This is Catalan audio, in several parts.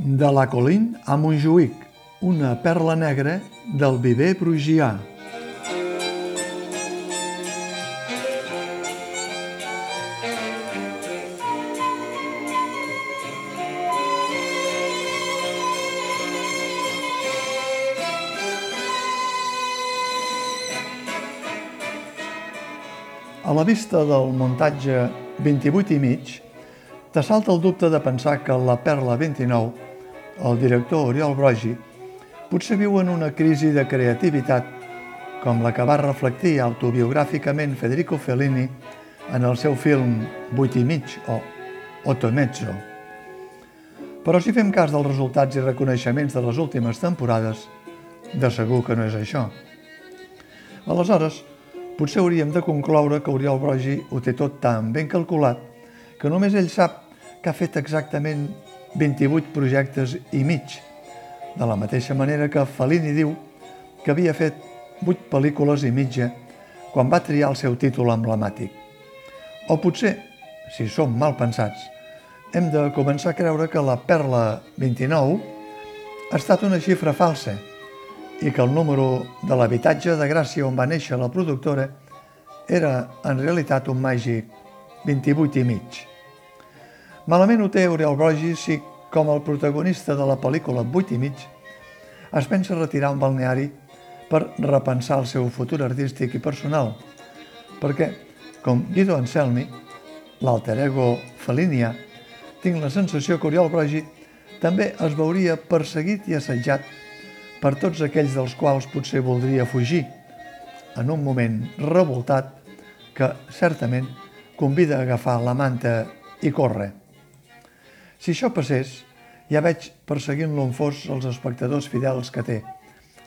De la Colín a Montjuïc, una perla negra del viver prugià. A la vista del muntatge 28 i mig, t'assalta el dubte de pensar que la Perla 29, el director Oriol Brogi, potser viu en una crisi de creativitat com la que va reflectir autobiogràficament Federico Fellini en el seu film 8 i mig o Otto Mezzo. Però si fem cas dels resultats i reconeixements de les últimes temporades, de segur que no és això. Aleshores, potser hauríem de concloure que Oriol Brogi ho té tot tan ben calculat que només ell sap que ha fet exactament 28 projectes i mig, de la mateixa manera que Fellini diu que havia fet 8 pel·lícules i mitja quan va triar el seu títol emblemàtic. O potser, si som mal pensats, hem de començar a creure que la Perla 29 ha estat una xifra falsa i que el número de l'habitatge de Gràcia on va néixer la productora era en realitat un màgic 28 i mig. Malament ho té Oriol Brogi si, com el protagonista de la pel·lícula 8 i mig, es pensa retirar un balneari per repensar el seu futur artístic i personal, perquè, com Guido Anselmi, l'alter ego felinià, tinc la sensació que Oriol Brogi també es veuria perseguit i assetjat per tots aquells dels quals potser voldria fugir, en un moment revoltat que, certament, convida a agafar la manta i córrer. Si això passés, ja veig perseguint-lo en fos els espectadors fidels que té,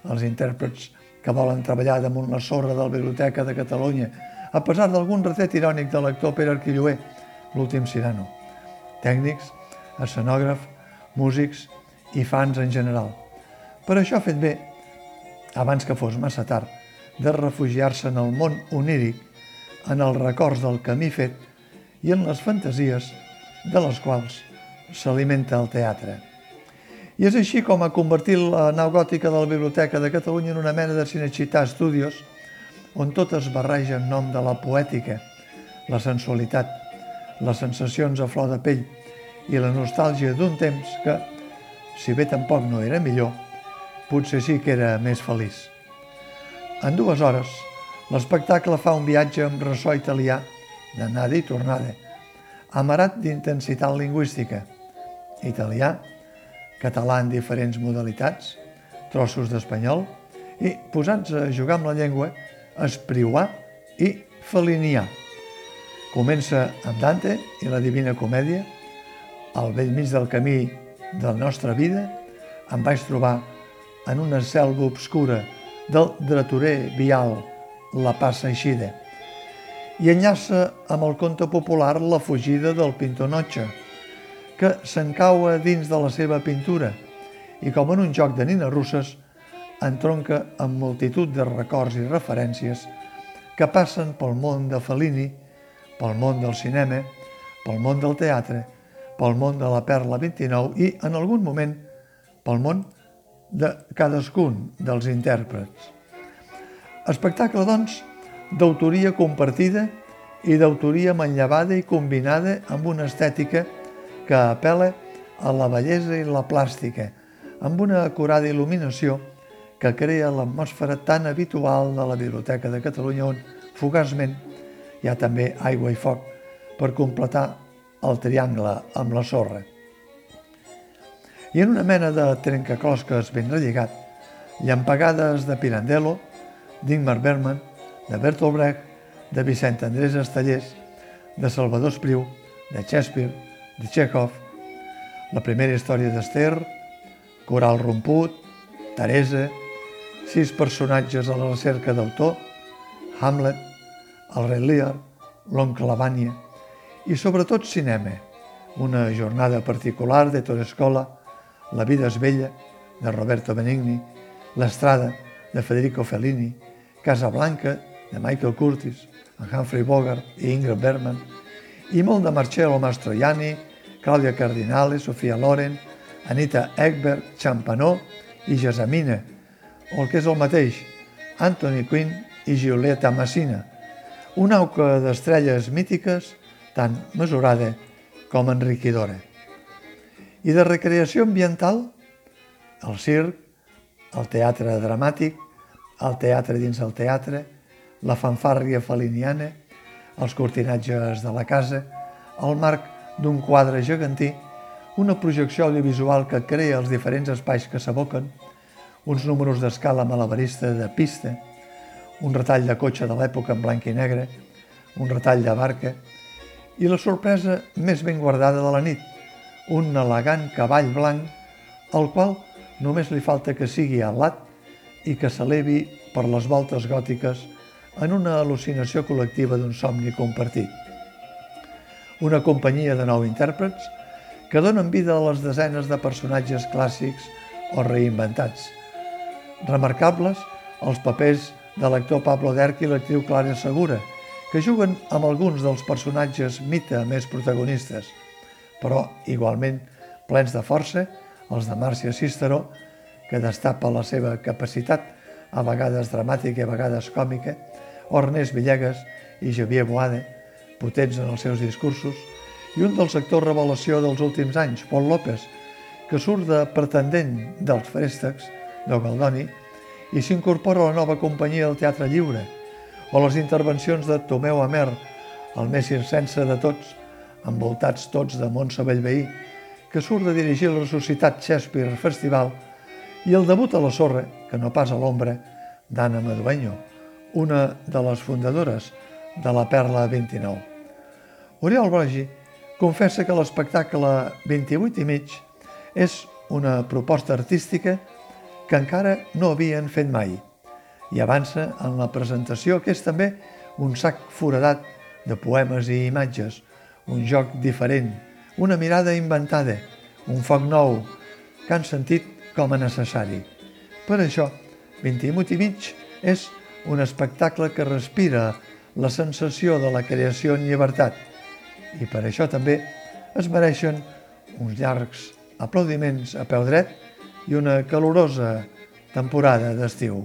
els intèrprets que volen treballar damunt la sorra de la Biblioteca de Catalunya, a pesar d'algun retret irònic de l'actor Pere Arquilloé, l'últim Cirano, tècnics, escenògraf, músics i fans en general. Per això ha fet bé, abans que fos massa tard, de refugiar-se en el món oníric, en els records del camí fet i en les fantasies de les quals s'alimenta el teatre. I és així com ha convertit la nau gòtica de la Biblioteca de Catalunya en una mena de Cinecittà Studios, on tot es barreja en nom de la poètica, la sensualitat, les sensacions a flor de pell i la nostàlgia d'un temps que, si bé tampoc no era millor, potser sí que era més feliç. En dues hores, l'espectacle fa un viatge amb ressò italià, d'anada i tornada, amarat d'intensitat lingüística, italià, català en diferents modalitats, trossos d'espanyol, i posats a jugar amb la llengua, espriuar i feliniar. Comença amb Dante i la Divina Comèdia, al vell mig del camí de la nostra vida, em vaig trobar en una selva obscura del draturer vial La Passa Eixida. I enllaça amb el conte popular La fugida del pintor Notxa, que s'encaua dins de la seva pintura i com en un joc de nines russes entronca amb multitud de records i referències que passen pel món de Fellini, pel món del cinema, pel món del teatre, pel món de la Perla 29 i, en algun moment, pel món de cadascun dels intèrprets. Espectacle, doncs, d'autoria compartida i d'autoria manllevada i combinada amb una estètica que apela a la bellesa i la plàstica, amb una acurada il·luminació que crea l'atmosfera tan habitual de la Biblioteca de Catalunya on, fugaçment, hi ha també aigua i foc per completar el triangle amb la sorra. I en una mena de trencaclosques ben relligat, llampegades de Pirandello, d'Ingmar Bergman, de Bertolt Brecht, de Vicent Andrés Estellers, de Salvador Espriu, de Shakespeare, de Chekhov, la primera història d'Ester, Coral romput, Teresa, sis personatges a la recerca d'autor, Hamlet, el rei Lear, l'oncle Lavània i sobretot cinema, una jornada particular de Torescola, La vida és bella, de Roberto Benigni, L'Estrada, de Federico Fellini, Casablanca, de Michael Curtis, en Humphrey Bogart i Ingrid Bergman, i molt de Marcello Mastroianni, Claudia Cardinale, Sofia Loren, Anita Ekberg, Champanó i Gesamina, o el que és el mateix, Anthony Quinn i Giulietta Massina, una auca d'estrelles mítiques tant mesurada com enriquidora. I de recreació ambiental, el circ, el teatre dramàtic, el teatre dins el teatre, la fanfàrria feliniana, els cortinatges de la casa, el marc d'un quadre gegantí, una projecció audiovisual que crea els diferents espais que s'aboquen, uns números d'escala malabarista de pista, un retall de cotxe de l'època en blanc i negre, un retall de barca i la sorpresa més ben guardada de la nit, un elegant cavall blanc al qual només li falta que sigui alat i que s'elevi per les voltes gòtiques en una al·lucinació col·lectiva d'un somni compartit. Una companyia de nou intèrprets que donen vida a les desenes de personatges clàssics o reinventats. Remarcables els papers de l'actor Pablo Derch i l'actriu Clara Segura, que juguen amb alguns dels personatges mite més protagonistes, però igualment plens de força, els de Màrcia Cisteró, que destapa la seva capacitat, a vegades dramàtica i a vegades còmica, Ernest Villegas i Javier Boada, potents en els seus discursos, i un dels actors revelació dels últims anys, Pol López, que surt de pretendent dels préstecs de Galdoni i s'incorpora a la nova companyia del Teatre Lliure, o les intervencions de Tomeu Amer, el més circense de tots, envoltats tots de Montse Bellveí, que surt de dirigir la Societat Shakespeare Festival, i el debut a la sorra, que no pas a l'ombra, d'Anna Madueño, una de les fundadores de la Perla 29. Oriol Brogi confessa que l'espectacle 28 i mig és una proposta artística que encara no havien fet mai i avança en la presentació que és també un sac foradat de poemes i imatges, un joc diferent, una mirada inventada, un foc nou que han sentit com a necessari. Per això, 28 i mig és un espectacle que respira la sensació de la creació en llibertat i per això també es mereixen uns llargs aplaudiments a peu dret i una calorosa temporada d'estiu.